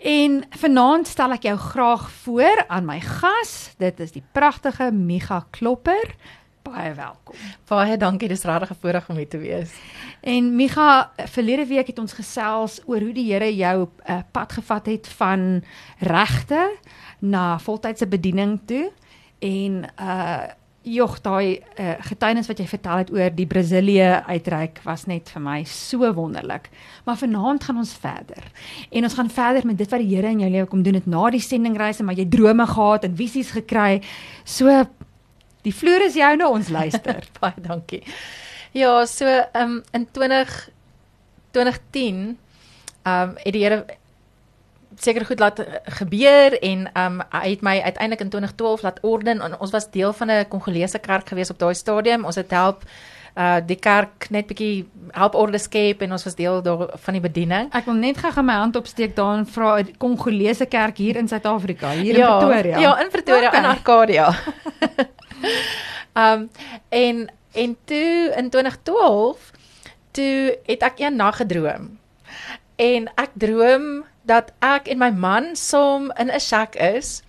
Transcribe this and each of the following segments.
En vanaand stel ek jou graag voor aan my gas. Dit is die pragtige Miga Klopper. Baie welkom. Baie dankie, dis regtig 'n voorreg om hier te wees. En Miga, verlede week het ons gesels oor hoe die Here jou uh, pad gevat het van regte na voltydse bediening toe en uh jog daai uh, getuienis wat jy vertel het oor die Brasilië uitreik was net vir my so wonderlik. Maar vanaand gaan ons verder. En ons gaan verder met dit wat die Here in jou lewe kom doen het na die sendingreise, maar jy drome gehad en visies gekry. So die vloer is joune, ons luister. Baie dankie. Ja, so um, in 20 2010 um het die Here seker goed laat gebeur en um hy het my uiteindelik in 2012 laat orden en ons was deel van 'n Kongolese kerk gewees op daai stadium. Ons het help uh die kerk net bietjie help orde skep en ons was deel daar van die bediening. Ek wil net gou my hand opsteek daar en vra 'n Kongolese kerk hier in Suid-Afrika, hier ja, in Pretoria. Ja, in Pretoria okay. in Arcadia. um en en toe in 2012 toe het ek een nag gedroom. En ek droom dat ek en my man saam in 'n shack is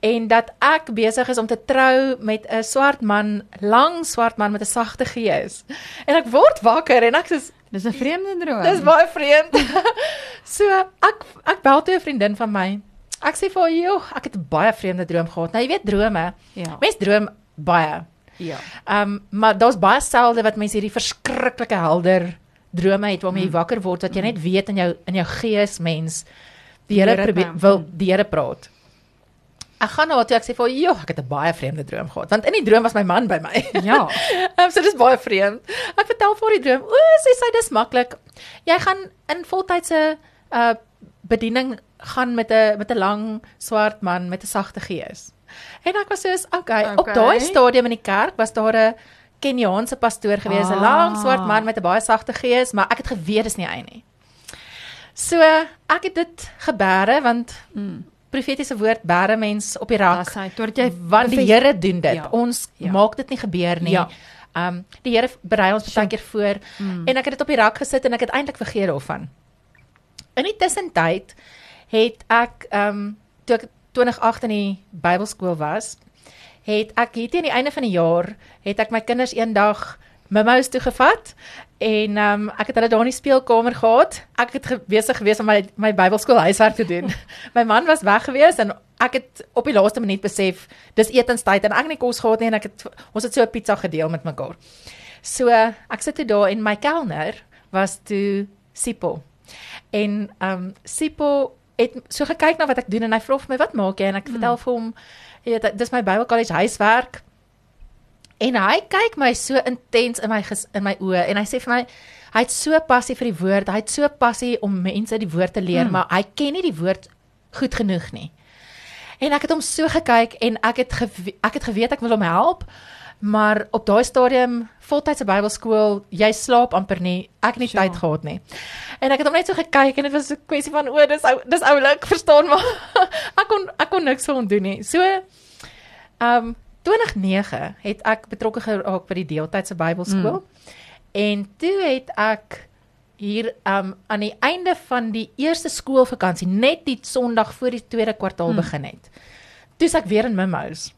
en dat ek besig is om te trou met 'n swart man, lang swart man met 'n sagte gees. En ek word wakker en ek sê dis 'n vreemde droom. Dis baie vreemd. so ek ek bel toe 'n vriendin van my. Ek sê vir jou, ek het 'n baie vreemde droom gehad. Nou jy weet drome. Ja. Mense droom baie. Ja. Ehm um, maar daar's baie selde wat mense hierdie verskriklike helder drome het waarmee jy mm. wakker word wat jy net weet in jou in jou gees mens die Here probeer wil die Here praat. Ek gaan na toe ek sê vir jou ek het 'n baie vreemde droom gehad want in die droom was my man by my. Ja. um, so dis baie vreemd. Ek vertel vir die droom. O, sê sy dis maklik. Jy gaan in voltydse uh bediening gaan met 'n met 'n lang swart man met 'n sagte gees. En ek was so, okay, okay. op daai stadium in die kerk was daar 'n Keniaanse pastoor gewees, 'n ah. lang swart man met 'n baie sagte gees, maar ek het geweet dis nie hy nie. So, ek het dit gebere want mm. profetiese woord bere mens op die rak. Dis hy, totdat jy want die Here doen dit. Ja. Ons ja. maak dit nie gebeur nie. Ja. Um die Here berei ons baie keer voor mm. en ek het dit op die rak gesit en ek het eintlik vergeet daarvan. In die tussentyd het ek um toe ek 2008 in die Bybelskool was, het ek hier teen die einde van die jaar het ek my kinders eendag Mimous toe gevat en um, ek het hulle daar in die speelkamer gehad. Ek het besig gewees om my my Bybelskool huiswerk te doen. my man was weg gewees en ek het op die laaste minuut besef dis etenstyd en ek het nie kos gehad nie en ek het ons het so 'n pizza gedeel met mekaar. So ek sit toe daar en my kelner was toe Sipo. En ehm um, Sipo het so gekyk na wat ek doen en hy vra vir my wat maak jy en ek mm. vertel vir hom jy weet dis my Bible College huiswerk en hy kyk my so intens in my in my oë en hy sê vir my hy het so passie vir die woord hy het so passie om mense die woord te leer mm. maar hy ken nie die woord goed genoeg nie en ek het hom so gekyk en ek het ek het geweet ek wil hom help maar op daai stadium voltydse Bybelskool, jy slaap amper nie. Ek het nie tyd gehad nie. En ek het hom net so gekyk en dit was 'n kwessie van o, dis ou dis oulik, verstaan maar. ek kon niks vir hom doen nie. So ehm um, 2009 het ek betrokke geraak by die deeltydse Bybelskool. Mm. En toe het ek hier um aan die einde van die eerste skoolvakansie net die Sondag voor die tweede kwartaal mm. begin het. Toe ek weer in Mimous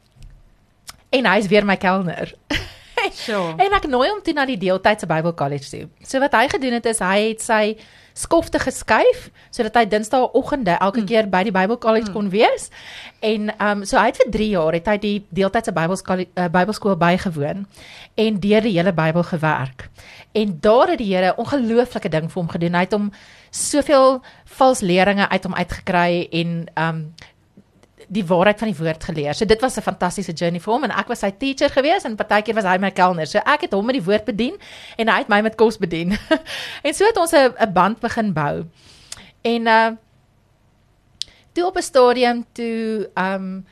en hy's weer my kelner. Sure. en ek nooi hom toe na die deeltydse Bible College toe. So wat hy gedoen het is hy het sy skofte geskuif sodat hy Dinsdagoggende elke mm. keer by die Bible College mm. kon wees. En ehm um, so hy het vir 3 jaar het hy die deeltydse Bybelskool uh, Bybelskool bygewoon en deur die hele Bybel gewerk. En daar het die Here ongelooflike ding vir hom gedoen. Hy het hom soveel vals leringe uit hom uitgekry en ehm um, die waarheid van die woord geleer. So dit was 'n fantastiese journey vir hom en ek was sy teacher gewees en partykeer was hy my kelner. So ek het hom met die woord bedien en hy het my met kos bedien. en so het ons 'n 'n band begin bou. En uh toe op 'n stadium toe um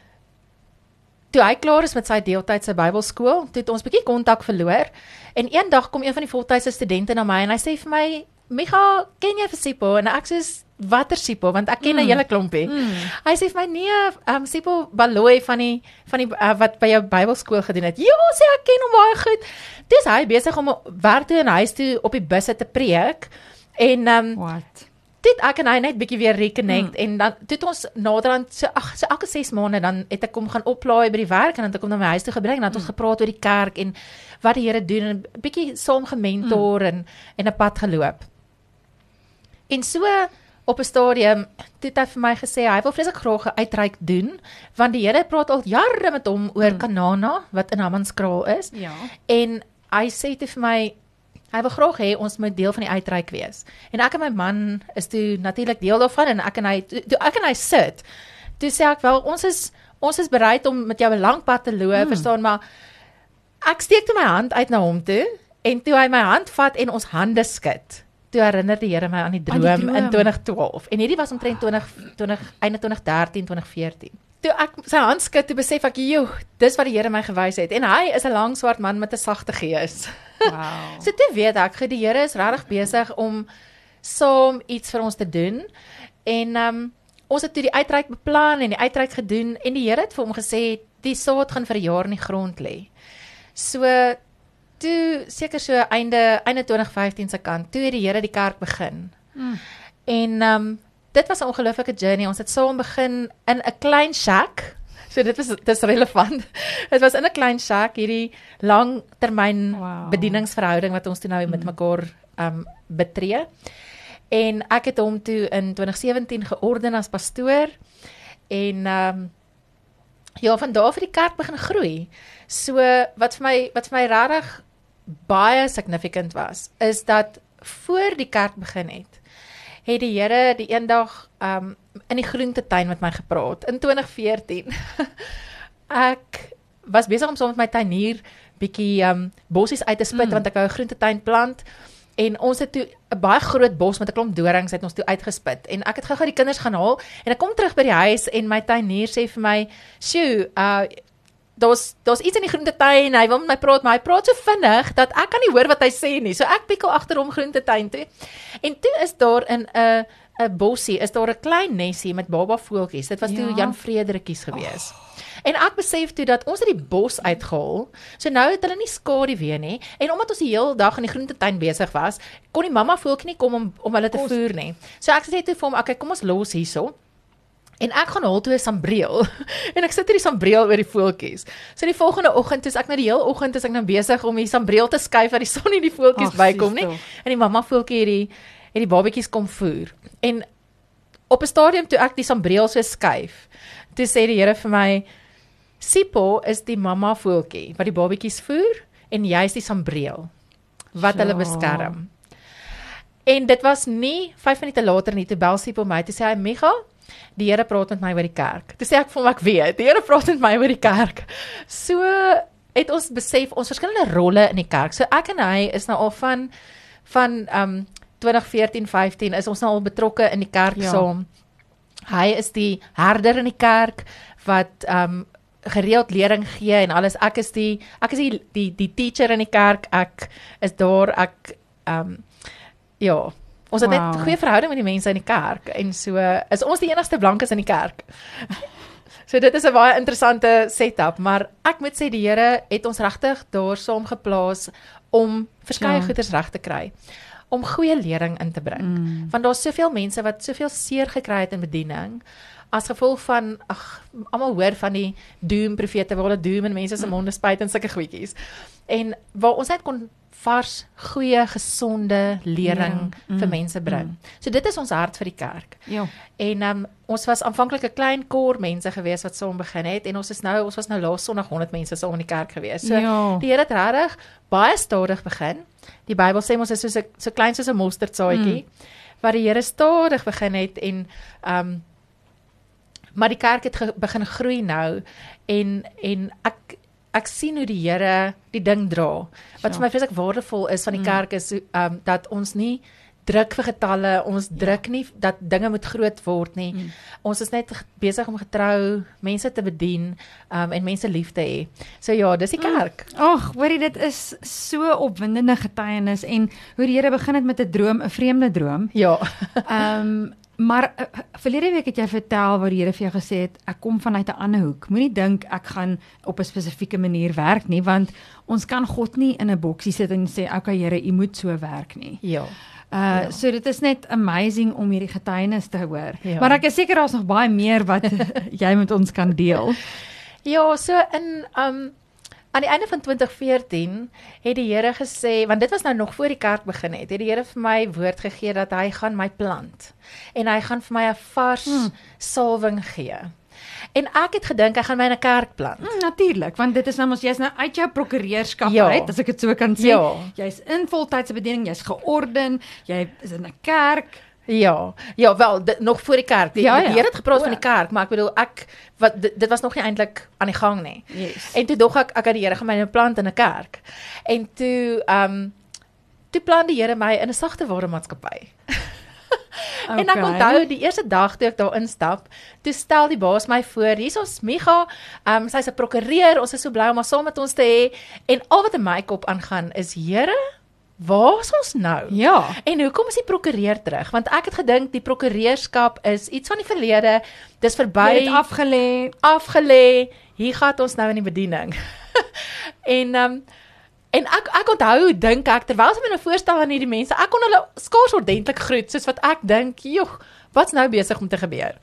toe hy klaar is met sy deeltydse Bybelskool, toe het ons bietjie kontak verloor. En eendag kom een van die voltydse studente na my en hy sê vir my, "Micha, ken jy vir Sipho?" En ek sê, watter Sipo want ek ken 'n mm. hele klompie. Mm. Hy sê vir my nee, um Sipo Baloy van die van die uh, wat by jou Bybelskool gedoen het. Ja, sê ek ken hom baie goed. Dis hy besig om werk toe en huis toe op die busse te preek. En um What? dit ek en hy net bietjie weer reconnect mm. en dan toe ons naderhand so ag so elke 6 maande dan het ek kom gaan oplaai by die werk en dan het ek kom na my huis toe gebring en dan het mm. ons gepraat oor die kerk en wat die Here doen en bietjie saam gementor mm. en en 'n pad geloop. En so op 'n stadium het hy vir my gesê hy wil vreeslik graag 'n uitreik doen want die Here praat al jare met hom oor mm. Kanana wat in Hammanskraal is. Ja. En hy sê dit vir my hy wil graag hê ons moet deel van die uitreik wees. En ek en my man is toe natuurlik deel daarvan en ek en hy toe ek en hy sit. Toe sê ek wel ons is ons is bereid om met jou 'n lang pad te loop, mm. verstaan maar ek steek toe my hand uit na hom toe en toe hy my hand vat en ons hande skud. Toe herinner die Here my aan die droom, aan die droom. in 2012 en hierdie was omtrent 20 20 einde 2013 2014. Toe ek sy hand skud, toe besef ek, "Joe, dis wat die Here my gewys het." En hy is 'n lang swart man met 'n sagte gees. Wow. so toe weet ek, die Here is regtig besig om saam iets vir ons te doen. En ehm um, ons het toe die uitreik beplan en die uitreik gedoen en die Here het vir hom gesê, "Die saad gaan vir 'n jaar in die grond lê." So toe seker so einde einde 2015 se kant toe het die Here die kerk begin. Mm. En ehm um, dit was 'n ongelooflike journey. Ons het saam begin in 'n klein shack. So dit was dis relevant. Dit was in 'n klein shack hierdie langtermyn wow. bedieningsverhouding wat ons toe nou mm. met mekaar ehm um, betree. En ek het hom toe in 2017 georden as pastoor en ehm um, ja, van daar af het die kerk begin groei. So wat vir my wat vir my regtig baie significant was, is dat voor die kerk begin het, het die Here die eendag um in die groentetuin met my gepraat in 2014. ek was besig om saam met my tuinier bietjie um bossies uit te spit mm. want ek wou 'n groentetuin plant. En ons het toe 'n baie groot bos met 'n klomp dorings het ons toe uitgespit. En ek het gou-gou die kinders gaan haal en ek kom terug by die huis en my tuinier sê vir my, "Sjoe, uh daar's daar's iets in die groentetuin. Hy wil met my praat, maar hy praat so vinnig dat ek kan nie hoor wat hy sê nie. So ek pikkel agter hom groentetuin toe. En toe is daar in 'n 'n bossie, is daar 'n klein nesie met baba voeltjies. Dit was ja. toe Jan Frederickies gewees. Oh. En ek besef toe dat ons het die bos uitgehaal. So nou het hulle nie skadu weer nie. En omdat ons die hele dag in die groentetuin besig was, kon die mamma voeltjie nie kom om om hulle te voer nie. So ek sê toe vir hom, "Oké, kom ons los hierso." En ek gaan haal toe 'n sambreel. en ek sit hierdie sambreel oor die voeltjies. So die volgende oggend is ek nou die hele oggend is ek nou besig om die sambreel te skuif dat die son nie die voeltjies bykom nie. En die mamma voeltjie hierdie en die babetjies kom voer. En op 'n stadium toe ek die sambreel so skuif, toe sê die Here vir my, Sipho is die mamma voeltjie wat die babatjies voer en jy is die sambreel wat ja. hulle beskerm. En dit was nie 5 minute later nie toe bel Sipho my te sê hy Miga, die Here praat met my oor die kerk. Toe sê ek vir hom ek weet, die Here praat met my oor die kerk. So het ons besef ons verskillende rolle in die kerk. So ek en hy is nou al van van um 2014 15 is ons nou al betrokke in die kerk ja. saam. Hy is die herder in die kerk wat um gereeld lering gee en alles. Ek is die ek is die die die teacher in die kerk. Ek is daar ek ehm um, ja, ons het wow. net goeie verhouding met die mense in die kerk en so is ons die enigste blankes in die kerk. so dit is 'n baie interessante setup, maar ek moet sê die Here het ons regtig daar saam geplaas om verskeie ja. goeders reg te kry om goeie lering in te bring. Mm. Want daar's soveel mense wat soveel seer gekry het in bediening as gevolg van ag almal hoor van die doom profete waar hulle doom in mense se monde spuit en sulke goedjies. En waar ons net kon vars goeie gesonde lering ja, mm, vir mense bring. Mm. So dit is ons hart vir die kerk. Ja. En um, ons was aanvanklik 'n klein kor mense gewees wat saam begin het en ons is nou ons was nou laas Sondag 100 mense saam in die kerk gewees. So ja. die Here het regtig baie stadig begin. Die Bybel sê ons is so so klein soos 'n mosterdsaadjie mm. wat die Here stadig begin het en um maar die kerk het ge, begin groei nou en en ek ek sien hoe die Here die ding dra. Wat ja. vir my vreeslik waardevol is van die mm. kerk is um dat ons nie druk vir getalle, ons ja. druk nie dat dinge moet groot word nie. Mm. Ons is net besig om getrou mense te bedien um en mense lief te hê. So ja, dis die mm. kerk. Ag, mm. hoorie dit is so opwindende getuienis en hoe die Here begin het met 'n droom, 'n vreemde droom. Ja. um Maar uh, verlede week het jy vertel waar die Here vir jou gesê het ek kom vanuit 'n ander hoek. Moenie dink ek gaan op 'n spesifieke manier werk nie want ons kan God nie in 'n boksie sit en sê okay Here, u moet so werk nie. Ja. Uh ja. so dit is net amazing om hierdie getuienis te hoor. Ja. Maar ek is seker daar's nog baie meer wat jy met ons kan deel. Ja, so in um aan die einde van 2014 het die Here gesê, want dit was nou nog voor die kerk begin het, het die Here vir my woord gegee dat hy gaan my plant en hy gaan vir my 'n vars hmm. salwing gee. En ek het gedink ek gaan my in 'n kerk plant. Mm, Natuurlik, want dit is nou mos jy's nou uit jou prokureurskap ja. uit, as ek dit so kan sê. Ja. Jy's in voltydse bediening, jy's georden, jy is in 'n kerk. Ja, ja, wel dit, nog voor die kerk. Die, ja, ja. die Here het gepraat o, van die kerk, maar ek bedoel ek wat dit, dit was nog nie eintlik aan die gang nie. Yes. En toe dog ek ek het die Here gaan my 'n plant in 'n kerk. En toe ehm um, toe plan die Here my in 'n sagte ware maatskappy. Okay. En ek onthou die eerste dag toe ek daar instap, toe stel die baas my voor, hier's ons Miga, ehm um, sy's 'n prokureur, ons is so bly om haar saam met ons te hê en al wat in my kop aangaan is, Here, waar is ons nou? Ja. En hoekom is die prokureur terug? Want ek het gedink die prokureurskap is iets van die verlede, dis verby, dit afgelê, afgelê. Hier gaan ons nou in die bediening. en ehm um, En ek ek onthou dink ek terwyl sy my nou voorstel aan hierdie mense, ek kon hulle skaars ordentlik groet soos wat ek dink, joh, wat's nou besig om te gebeur?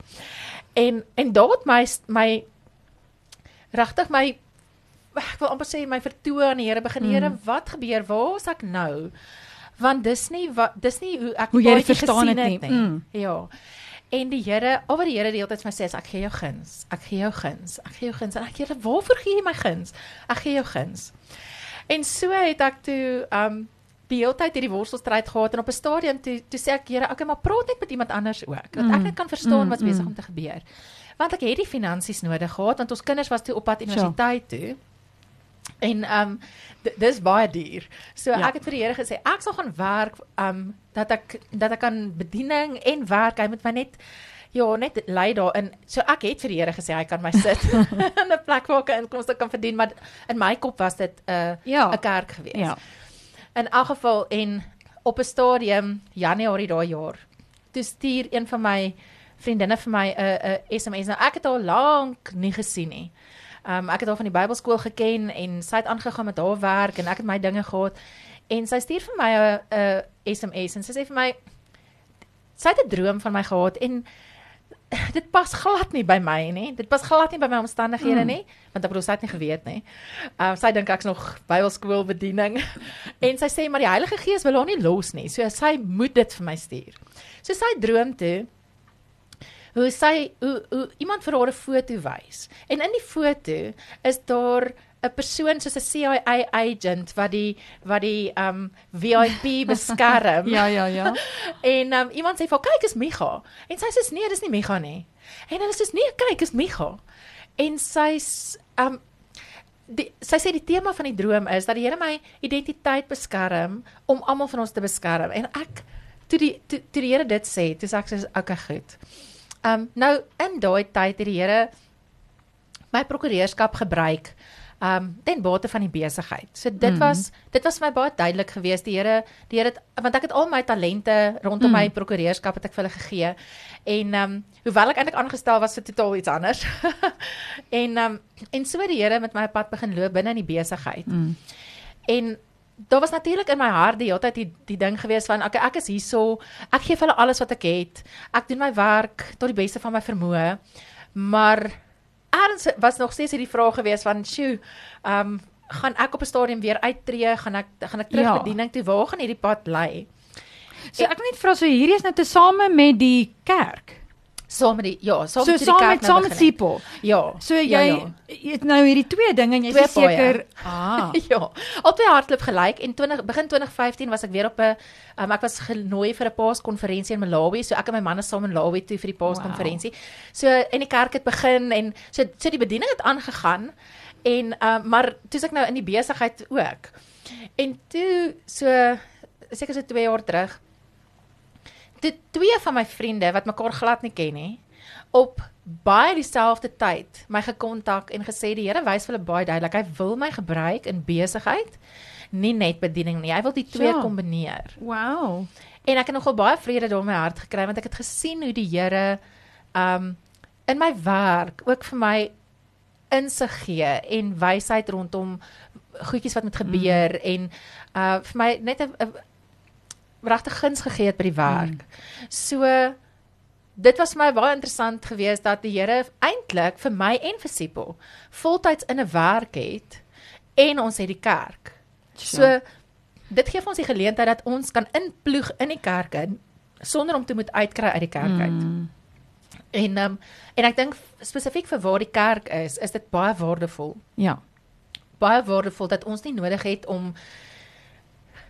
En en daad my my regtig my ek wil amper sê my vertoe aan die Here begin, Here, mm. wat gebeur? Waar is ek nou? Want dis nie wat dis nie hoe ek hoe jy verstaan het nie. nie. Mm. Ja. En die Here, al wat die Here die hele tyd vir my sê is ek gee jou guns. Ek gee jou guns. Ek gee jou guns. En ek Here, waarvoor gee jy my guns? Ek gee jou guns. En so het ek toe um die hele tyd hierdie worstelstryd gehad en op 'n stadium toe toe sê ek Here, okay, maar praat net met iemand anders ook dat ek mm. net kan verstaan wat's mm, besig mm. om te gebeur. Want ek het die finansies nodig gehad want ons kinders was toe op pad universiteit toe. En um dis baie duur. So ja. ek het vir die Here gesê ek sal gaan werk um dat ek dat ek kan bediening en werk. Hy moet my net Ja, net lei daarin. So ek het vir die Here gesê hy kan my sit in 'n plek waar ek inkomste kan verdien, maar in my kop was dit 'n uh, 'n ja. kerk gewees. Ja. In elk geval en op 'n stadium Januarie daai jaar, toe stuur een van my vriendinne vir my 'n uh, 'n SMS. Nou ek het haar lank nie gesien nie. Um ek het haar van die Bybelskool geken en sy het aangegaan met haar werk en ek het my dinge gehad en sy stuur vir my 'n 'n SMS en sy sê vir my sy het 'n droom van my gehad en dit pas glad nie by my nie. Dit pas glad nie by my omstandighede mm. nie, want ek het dit nie geweet nie. Ehm uh, sy dink ek's nog Bybelskool bediening en sy sê maar die Heilige Gees wil haar nie los nie. So sy moet dit vir my stuur. So sy droom toe hoe sy hoe, hoe iemand vir haar 'n foto wys. En in die foto is daar 'n persoon soos 'n CIA agent wat die wat die um VIP beskerm. ja, ja, ja. en um iemand sê vir kyk is Micha. En sy sê nee, dis nie Micha nie. En hulle sê nee, kyk is Micha. En sy's um die sy sê die tema van die droom is dat die Here my identiteit beskerm om almal van ons te beskerm. En ek toe die toe, toe die Here dit sê, toe sê ek sê okay goed. Um nou in daai tyd het die Here my prokureurskap gebruik um ten bate van die besigheid. So dit mm. was dit was vir my baie duidelik geweest die Here die Here want ek het al my talente rondom mm. my prokureurskap het ek vir hulle gegee. En um hoewel ek eintlik aangestel was vir totaal iets anders. en um en so die Here met my pad begin loop binne in die besigheid. Mm. En daar was natuurlik in my hart die hele tyd die die ding gewees van okay ek is hierso ek gee vir hulle alles wat ek het. Ek doen my werk tot die beste van my vermoë. Maar erns was nog steeds hierdie vraag gewees van sjoe, ehm um, gaan ek op 'n stadium weer uittreë, gaan ek gaan ek terug ja. bediening toe, waar gaan hierdie pad lê? So ek net vra so hierdie is nou tesame met die kerk saam met die ja, saam so, met die kerk nou saam met Sipo. Ja. So ja, jy ja, ja. het nou hierdie twee dinge en jy is seker ah. ja. Albei hardloop gelyk en 20 begin 2015 was ek weer op 'n um, ek was genooi vir 'n paaskonferensie in Malawi, so ek en my man is saam in Malawi toe vir die paaskonferensie. Wow. So en die kerk het begin en so so die bediening het aangegaan en um, maar toe's ek nou in die besigheid ook. En toe so seker so 2 jaar terug dit twee van my vriende wat mekaar glad nie ken nie op baie dieselfde tyd my gekontak en gesê die Here wys vir hulle baie duidelik hy wil my gebruik in besigheid nie net bediening nie hy wil die twee ja. kombineer wow en ek het nogal baie vrede daar in my hart gekry want ek het gesien hoe die Here um in my werk ook vir my insig gee en wysheid rondom goedjies wat moet gebeur mm. en uh vir my net 'n regtig guns gegee het by die werk. Mm. So dit was my baie interessant geweest dat die Here eintlik vir my en vir Sipel voltyds in 'n werk het en ons het die kerk. So dit gee vir ons die geleentheid dat ons kan inploeg in die kerk in sonder om te moet uitkry uit die kerk uit. Mm. En um, en ek dink spesifiek vir waar die kerk is, is dit baie waardevol. Ja. Baie waardevol dat ons nie nodig het om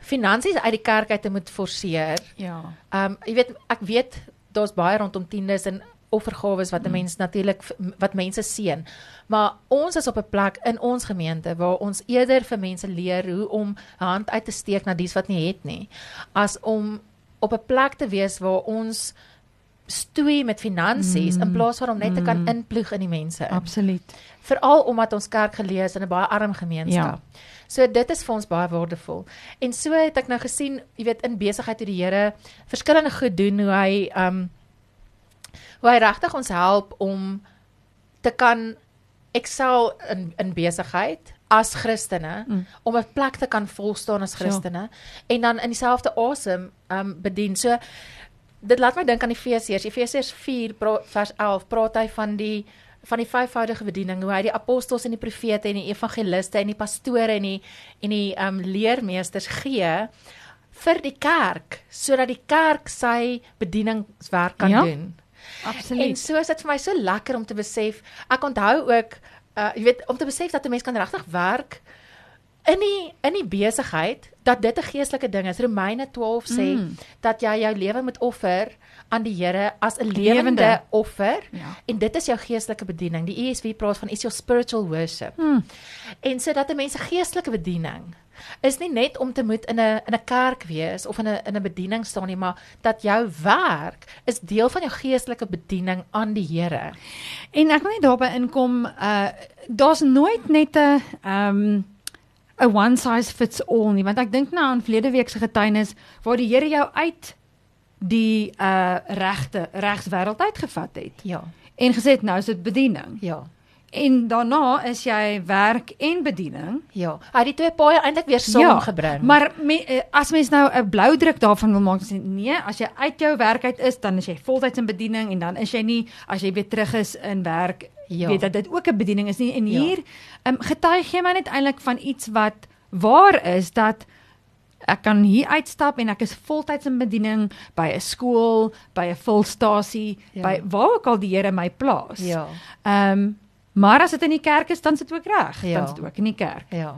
finansies uit die kerk uit te moet forceer. Ja. Ehm um, jy weet ek weet daar's baie rondom tiendes en offergawes wat 'n mm. mens natuurlik wat mense seën. Maar ons is op 'n plek in ons gemeente waar ons eerder vir mense leer hoe om hand uit te steek na dies wat nie het nie as om op 'n plek te wees waar ons stoei met finansies mm. in plaas van om net te kan mm. inploeg in die mense. In. Absoluut. Veral omdat ons kerk gelees in 'n baie arm gemeenskap. Ja. So dit is vir ons baie waardevol. En so het ek nou gesien, jy weet in besigheid hoe die Here verskillende goed doen hoe hy um hoe hy regtig ons help om te kan excel in in besigheid as Christene mm. om 'n plek te kan volstaan as Christene ja. en dan in dieselfde asem awesome, um bedien. So dit laat my dink aan Efesiërs. Efesiërs 4 vers 11 praat hy van die van die vyfvoudige bediening hoe hy die apostels en die profete en die evangeliste en die pastore en die en die um leermeesters gee vir die kerk sodat die kerk sy bedieningswerk kan ja, doen. Absoluut. En so is dit vir my so lekker om te besef. Ek onthou ook uh jy weet om te besef dat 'n mens kan regtig werk in die in die besigheid dat dit 'n geestelike ding is. Romeine 12 sê mm. dat jy jou lewe moet offer aan die Here as 'n lewende, lewende offer ja. en dit is jou geestelike bediening. Die ESV praat van is your spiritual worship. Mm. En so dat 'n mens 'n geestelike bediening is nie net om te moet in 'n in 'n kerk wees of in 'n in 'n bediening staan nie, maar dat jou werk is deel van jou geestelike bediening aan die Here. En ek wil net daarby inkom, uh daar's nooit net 'n ehm um, 'n one size fits all nie want ek dink nou aan verlede week se getuienis waar die Here jou uit die uh regte regswêreld uitgevat het. Ja. En gesê nou is dit bediening. Ja. En daarna is jy werk en bediening. Ja. Hy het die twee paaie eintlik weer saamgebring. Ja, maar me, eh, as mens nou 'n blou druk daarvan wil maak, sê nee, as jy uit jou werk uit is, dan is jy voltyds in bediening en dan is jy nie as jy weer terug is in werk ja. weet dat dit ook 'n bediening is nie en ja. hier ja. um, getuig gee my net eintlik van iets wat waar is dat ek kan hier uitstap en ek is voltyds in bediening by 'n skool, by 'n volstasie, ja. by waar ook al die Here my plaas. Ja. Ehm um, maar as dit in die kerk is, dan sit ook reg, ja. dan sit ook in die kerk. Ja.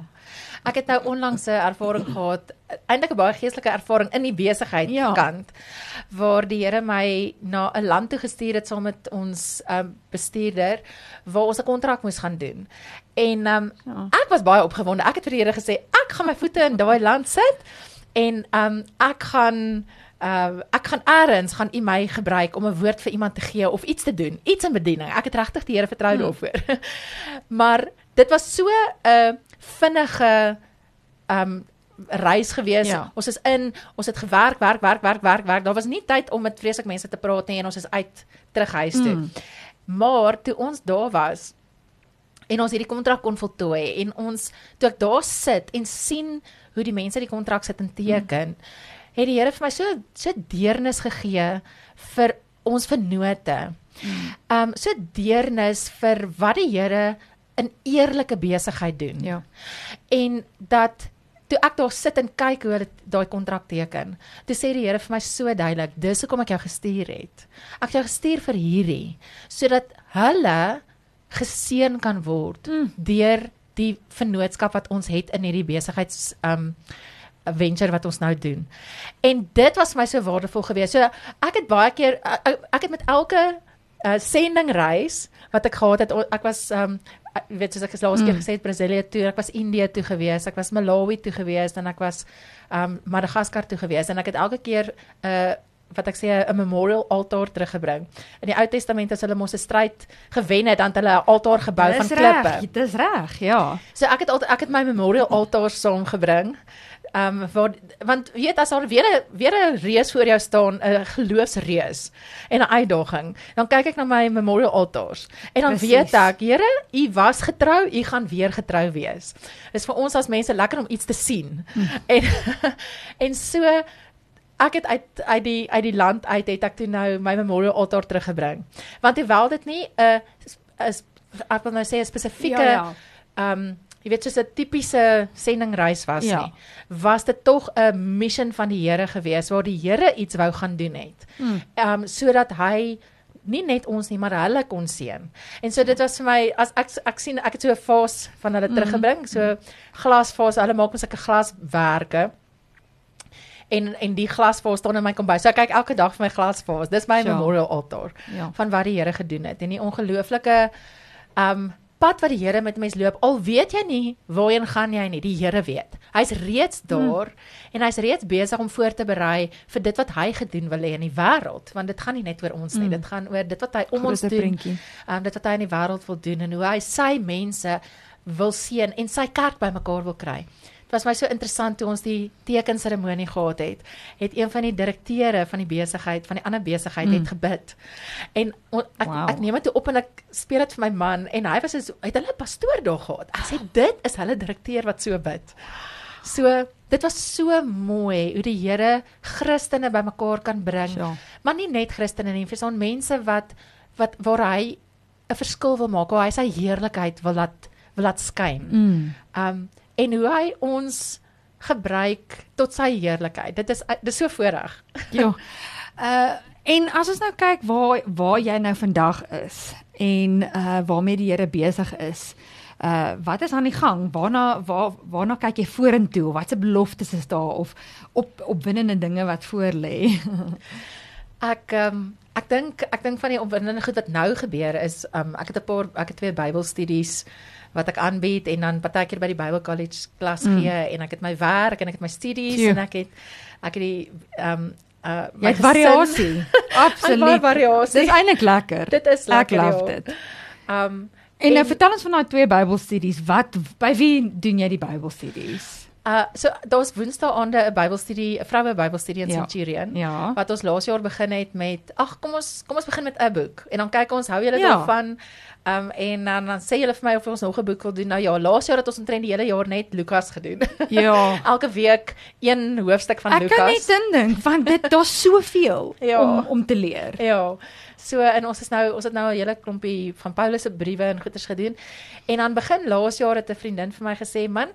Ek het nou onlangs 'n ervaring gehad, eintlik 'n baie geestelike ervaring in die besigheid ja. kant waar die Here my na 'n land toe gestuur het saam met ons um, bestuurder waar ons 'n kontrak moes gaan doen. En um, ja. ek was baie opgewonde. Ek het vir die Here gesê, ek gaan my voete in daai land sit en um, ek gaan uh ek gaan eers gaan u my gebruik om 'n woord vir iemand te gee of iets te doen, iets in bediening. Ek het regtig die Here vertrou hmm. daarvoor. maar dit was so 'n uh, vinnige um reis gewees. Ja. Ons is in, ons het gewerk, werk, werk, werk, werk, werk. Daar was nie tyd om met vreeslik mense te praat nie en ons is uit terug huis toe. Mm. Maar toe ons daar was en ons hierdie kontrak kon voltooi en ons toe ek daar sit en sien hoe die mense die kontrak sit en teken, mm. het die Here vir my so so deernis gegee vir ons vennote. Mm. Um so deernis vir wat die Here 'n eerlike besigheid doen. Ja. En dat toe ek daar sit en kyk hoe hulle daai kontrak teken, toe sê die Here vir my so duidelik, dis hoekom ek jou gestuur het. Ek het jou gestuur vir hierdie sodat hulle geseën kan word mm. deur die vennootskap wat ons het in hierdie besigheids um venture wat ons nou doen. En dit was my so waardevol geweest. So ek het baie keer ek, ek het met elke uh, sendingreis wat ek gehad het ek was um weet soos ek laas keer mm. gesê het Brasilië toe, ek was Indië toe gewees, ek was Malawi toe gewees en ek was um Madagaskar toe gewees en ek het elke keer 'n uh, wat ek sê 'n memorial altaar teruggebring. In die Ou Testament as hulle mos 'n stryd gewen het, dan het hulle 'n altaar gebou van klippe. Dis reg, ja. So ek het altyd ek het my memorial altaar saamgebring. Ehm um, waar want weet as daar weer 'n weer 'n reus voor jou staan, 'n geloofsreus en 'n uitdaging, dan kyk ek na my memorial altars en dan Precies. weet ek, Here, U was getrou, U gaan weer getrou wees. Dis vir ons as mense lekker om iets te sien. Hm. En en so ek het uit uit die uit die land uit het ek toe nou my memorial altaar teruggebring. Want hoewel dit nie 'n uh, is ek wil nou sê 'n spesifieke ja, ja. um jy weet soos 'n tipiese sendingreis was ja. nie. Was dit tog 'n mission van die Here gewees waar die Here iets wou gaan doen het. Hmm. Um sodat hy nie net ons nie, maar hulle kon seën. En so dit was vir my as ek ek sien ek het so 'n fase van hulle hmm. teruggebring, so glasfase. Hulle maak ons sulke glaswerke en en die glasvaas staan in my kombuis. So ek kyk elke dag vir my glasvaas. Dis my sure. memorial altaar ja. van wat die Here gedoen het en die ongelooflike um pad wat die Here met mense loop. Al weet jy nie waarheen gaan jy nie, die Here weet. Hy's reeds hmm. daar hmm. en hy's reeds besig om voor te berei vir dit wat hy gedoen wil hê in die wêreld, want dit gaan nie net oor ons nie, hmm. dit gaan oor dit wat hy om Grote ons doen. Um dit wat hy in die wêreld wil doen en hoe hy sy mense wil seën en sy kerk bymekaar wil kry. Dit was my so interessant toe ons die tekenseremonie gehad het. Het een van die direkteure van die besigheid, van die ander besigheid mm. het gebid. En on, ek wow. ek neem dit op en ek speel dit vir my man en hy was so het hulle pastoor daar gehad. Ek sê dit is hulle direkteur wat so bid. So dit was so mooi hoe die Here Christene bymekaar kan bring. Ja. Maar nie net Christene nie, vir son mense wat wat waar hy 'n verskil wil maak, waar hy sy heerlikheid wil laat wil laat skyn. Mm. Um en hoe hy ons gebruik tot sy heerlikheid. Dit is dis so voorreg. ja. Uh en as ons nou kyk waar waar jy nou vandag is en uh waarmee die Here besig is. Uh wat is aan die gang? Waarna waar waarna kyk jy vorentoe? Watse beloftes is daar of op opwindende dinge wat voor lê? ek um ek dink ek dink van die opwindende goed wat nou gebeur is um ek het 'n paar ek het twee Bybelstudies wat ek aanbied en dan partykeer by die Bible College klas mm. gee en ek het my werk en ek het my studies Tjie. en ek het ek het die ehm um, uh my variasie. Absoluut. variasie. Dis eintlik lekker. Dit is lekker. Ek love dit. Ehm um, en, en nou vertel ons van daai twee Bybelstudies. Wat by wie doen jy die Bybelstudies? Uh so daar's Woensdae aande 'n Bybelstudie, 'n vroue Bybelstudie in ja. Centurion. Ja. Wat ons laas jaar begin het met ag kom ons kom ons begin met 'n boek en dan kyk ons hou julle ja. daarvan. Um en dan dan sê julle vir my of ons nog 'n boek wil doen. Nou ja, laas jaar het ons omtrent die hele jaar net Lukas gedoen. Ja. Elke week een hoofstuk van Ek Lukas. Ek kan net dink want dit daar's soveel ja. om om te leer. Ja. So en ons is nou ons het nou 'n hele klompie van Paulus se briewe en goeders gedoen. En dan begin laas jaar het 'n vriendin vir my gesê, "Man,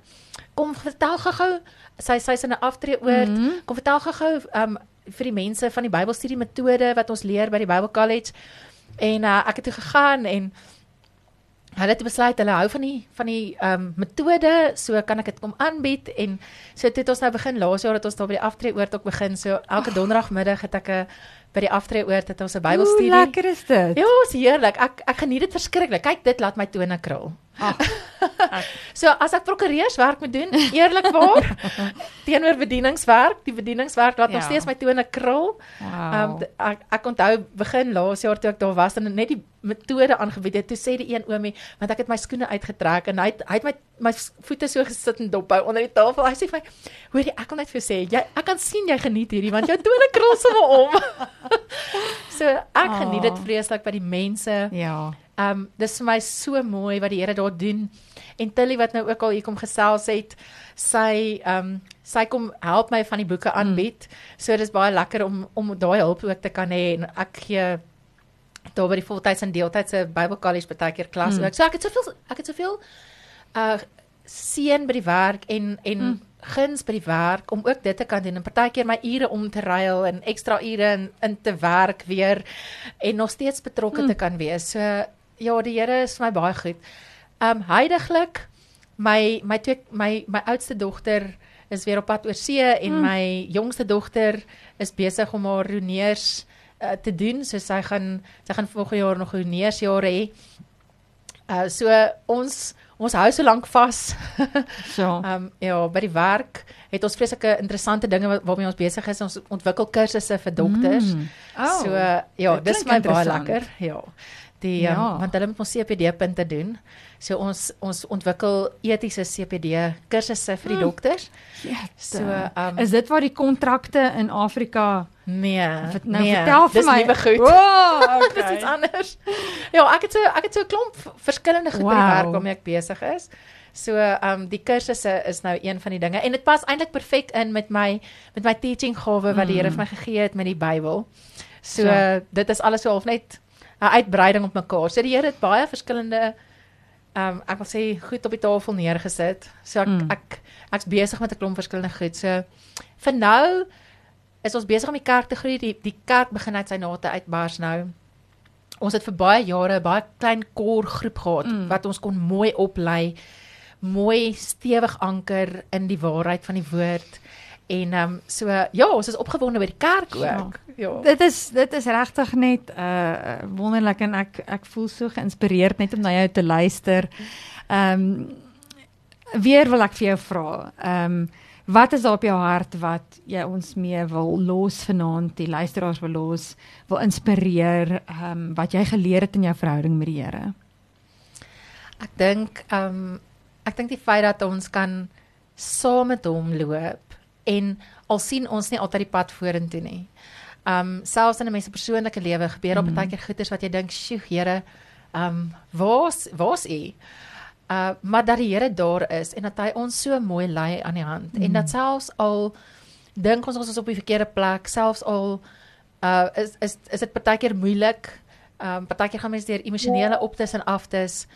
kom vertel gou-gou sy sy's in 'n aftreeoord. Mm -hmm. Kom vertel gou-gou um vir die mense van die Bybelstudie metode wat ons leer by die Bible College." En uh, ek het toe gegaan en hulle het besluit hulle hou van die van die um metode, so kan ek dit kom aanbied en so het ons nou begin laas jaar het ons daar by die aftreeoord ook begin. So elke donderdagmiddag het ek 'n by die aftreeoord het ons 'n Bybelstudie. Hoe lekker is dit? Ja, is heerlik. Ek ek geniet dit verskriklik. Kyk, dit laat my tone krul. so as ek prokureurswerk moet doen, eerlikwaar teenoor bedieningswerk, die bedieningswerk laat ja. nog steeds my tone krul. Ehm wow. um, ek ek onthou begin laas jaar toe ek daar was en net die metode aangebied het, toe sê die een oomie, want ek het my skoene uitgetrek en hy het, hy het my my voete so gesit en dop hou onder die tafel. Hy sê vir my, "Hoorie, ek kan net vir sê, jy ek kan sien jy geniet hierdie want jou tone krul sommer om." so ek oh. geniet dit vreeslik by die mense. Ja. Ehm um, dis vir my so mooi wat die Here daar doen. En Tilly wat nou ook al hier kom gesels het, sy ehm um, sy kom help my van die boeke hmm. aanbied. Mm. So dis baie lekker om om daai hulp ook te kan hê en ek gee daar by die voltyds en deeltydse Bible College baie keer klas mm. ook. So ek het soveel ek het soveel uh seën by die werk en en mm. guns by die werk om ook dit te kan doen en partykeer my ure om te ruil en ekstra ure in, in te werk weer en nog steeds betrokke mm. te kan wees. So ja, die Here is vir my baie goed. Um heidaglik my my twee my my oudste dogter is weer op pad oor see en mm. my jongste dogter is besig om haar roneers uh, te doen. So sy gaan sy gaan volgende jaar nog roneersjare hê. Uh so ons ons hou so lank vas. so. Ehm um, ja, by die werk het ons vreeslike interessante dinge waarmee ons besig is. Ons ontwikkel kursusse vir dokters. Mm. Oh, so ja, dis my baie lekker. Ja die ja. um, want hulle moet ons CPD punte doen. So ons ons ontwikkel etiese CPD kursusse vir die hmm. dokters. So um, is dit waar die kontrakte in Afrika Nee, nou nee, vertel vir my. Dis nie goed. Oh, okay. dis iets anders. Ja, ek het so ek het so 'n klomp verskillende goed wow. by die werk waarmee ek besig is. So um die kursusse is nou een van die dinge en dit pas eintlik perfek in met my met my teaching gawe wat die Here vir my gegee het met die Bybel. So, so dit is alles so half net 'n uitbreiding op mekaar. So die Here het baie verskillende um ek wil sê goed op die tafel neergesit. So ek mm. ek ek's besig met 'n klomp verskillende goed. So vir nou is ons besig om die kerk te groei. Die die kerk begin uit sy nate uitbars nou. Ons het vir baie jare 'n baie klein kor groep gehad mm. wat ons kon mooi oplei, mooi stewig anker in die waarheid van die woord. En ehm um, so ja, ons is opgewonde by die kerk ook. Ja. ja. Dit is dit is regtig net uh wonderlik en ek ek voel so geïnspireerd net om na jou te luister. Ehm um, weer wil ek vir jou vra. Ehm um, Wat is daar op jou hart wat jy ons mee wil los vanaand, die luisteraars wil los, wil inspireer, ehm um, wat jy geleer het in jou verhouding met die Here? Ek dink ehm um, ek dink die feit dat ons kan saam met hom loop en al sien ons nie altyd die pad vorentoe nie. Ehm um, selfs in 'n mens se persoonlike lewe gebeur op mm. baie keer goeters wat jy dink, "Sjoe, Here, ehm um, waar's waar's U?" Uh maar dat die Here daar is en dat hy ons so mooi lei aan die hand mm. en dat selfs al dink ons ons is op die verkeerde plek selfs al uh is is is dit partykeer moeilik um partykeer gaan mense deur emosionele ja. optes en aftes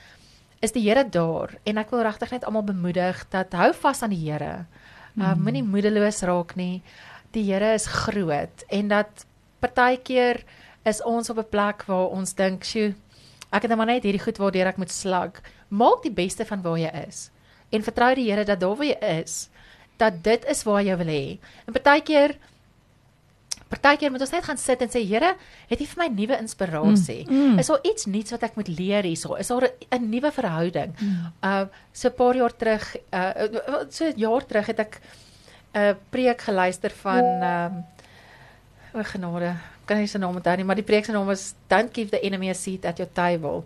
is die Here daar en ek wil regtig net almal bemoedig dat hou vas aan die Here uh mm. moenie moedeloos raak nie die Here is groot en dat partykeer is ons op 'n plek waar ons dink sjoe ek het net maar net hierdie goed waardeur ek moet slag maak die beste van waar jy is en vertrou die Here dat daar waar jy is dat dit is waar jy wil hê. En partykeer partykeer moet ons net gaan sit en sê Here, het U vir my nuwe inspirasie? Mm, mm. Is daar iets nuuts wat ek moet leer hierso? Is daar 'n nuwe verhouding? Mm. Uh so 'n paar jaar terug, uh so 'n jaar terug het ek 'n uh, preek geluister van ehm uh, o genade, kan nie se naam onthou nie, maar die preek se naam was Don't give the enemy a seat at your table.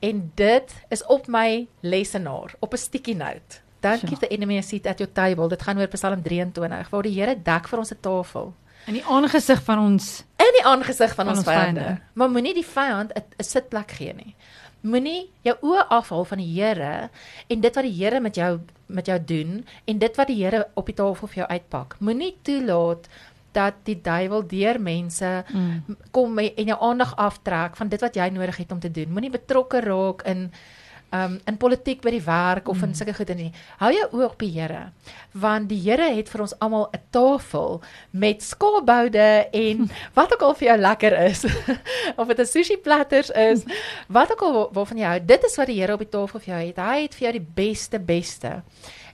En dit is op my lesenaar op 'n sticky note. Don't give the enemy a seat at your table. Dit gaan oor Psalm 23 waar die Here dek vir ons 'n tafel in die aangesig van ons in die aangesig van, van ons vyande. Maar moenie die vyand 'n sitplek gee nie. Moenie jou oë afhaal van die Here en dit wat die Here met jou met jou doen en dit wat die Here op die tafel vir jou uitpak. Moenie toelaat dat die duiwel deur mense mm. kom en jou aandag aftrek van dit wat jy nodig het om te doen. Moenie betrokke raak in um in politiek by die werk of mm. in sulke goed nie. Hou jou oog op die Here. Want die Here het vir ons almal 'n tafel met skaapboude en wat ook al vir jou lekker is. of dit 'n sushi platters is, wat ook al waarvan jy hou. Dit is wat die Here op die tafel vir jou het. Hy het vir jou die beste beste.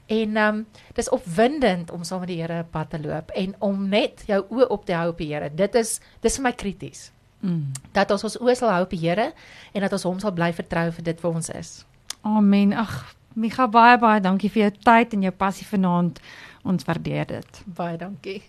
En ehm um, dis opwindend om saam met die Here pad te loop en om net jou oë op te hou op die Here. Dit is dis vir my krities. Mm. Dat ons ons oë sal hou op die Here en dat ons hom sal bly vertrou vir dit wat ons is. Amen. Ag, Micha baie baie dankie vir jou tyd en jou passie vanaand. Ons waardeer dit. Baie dankie.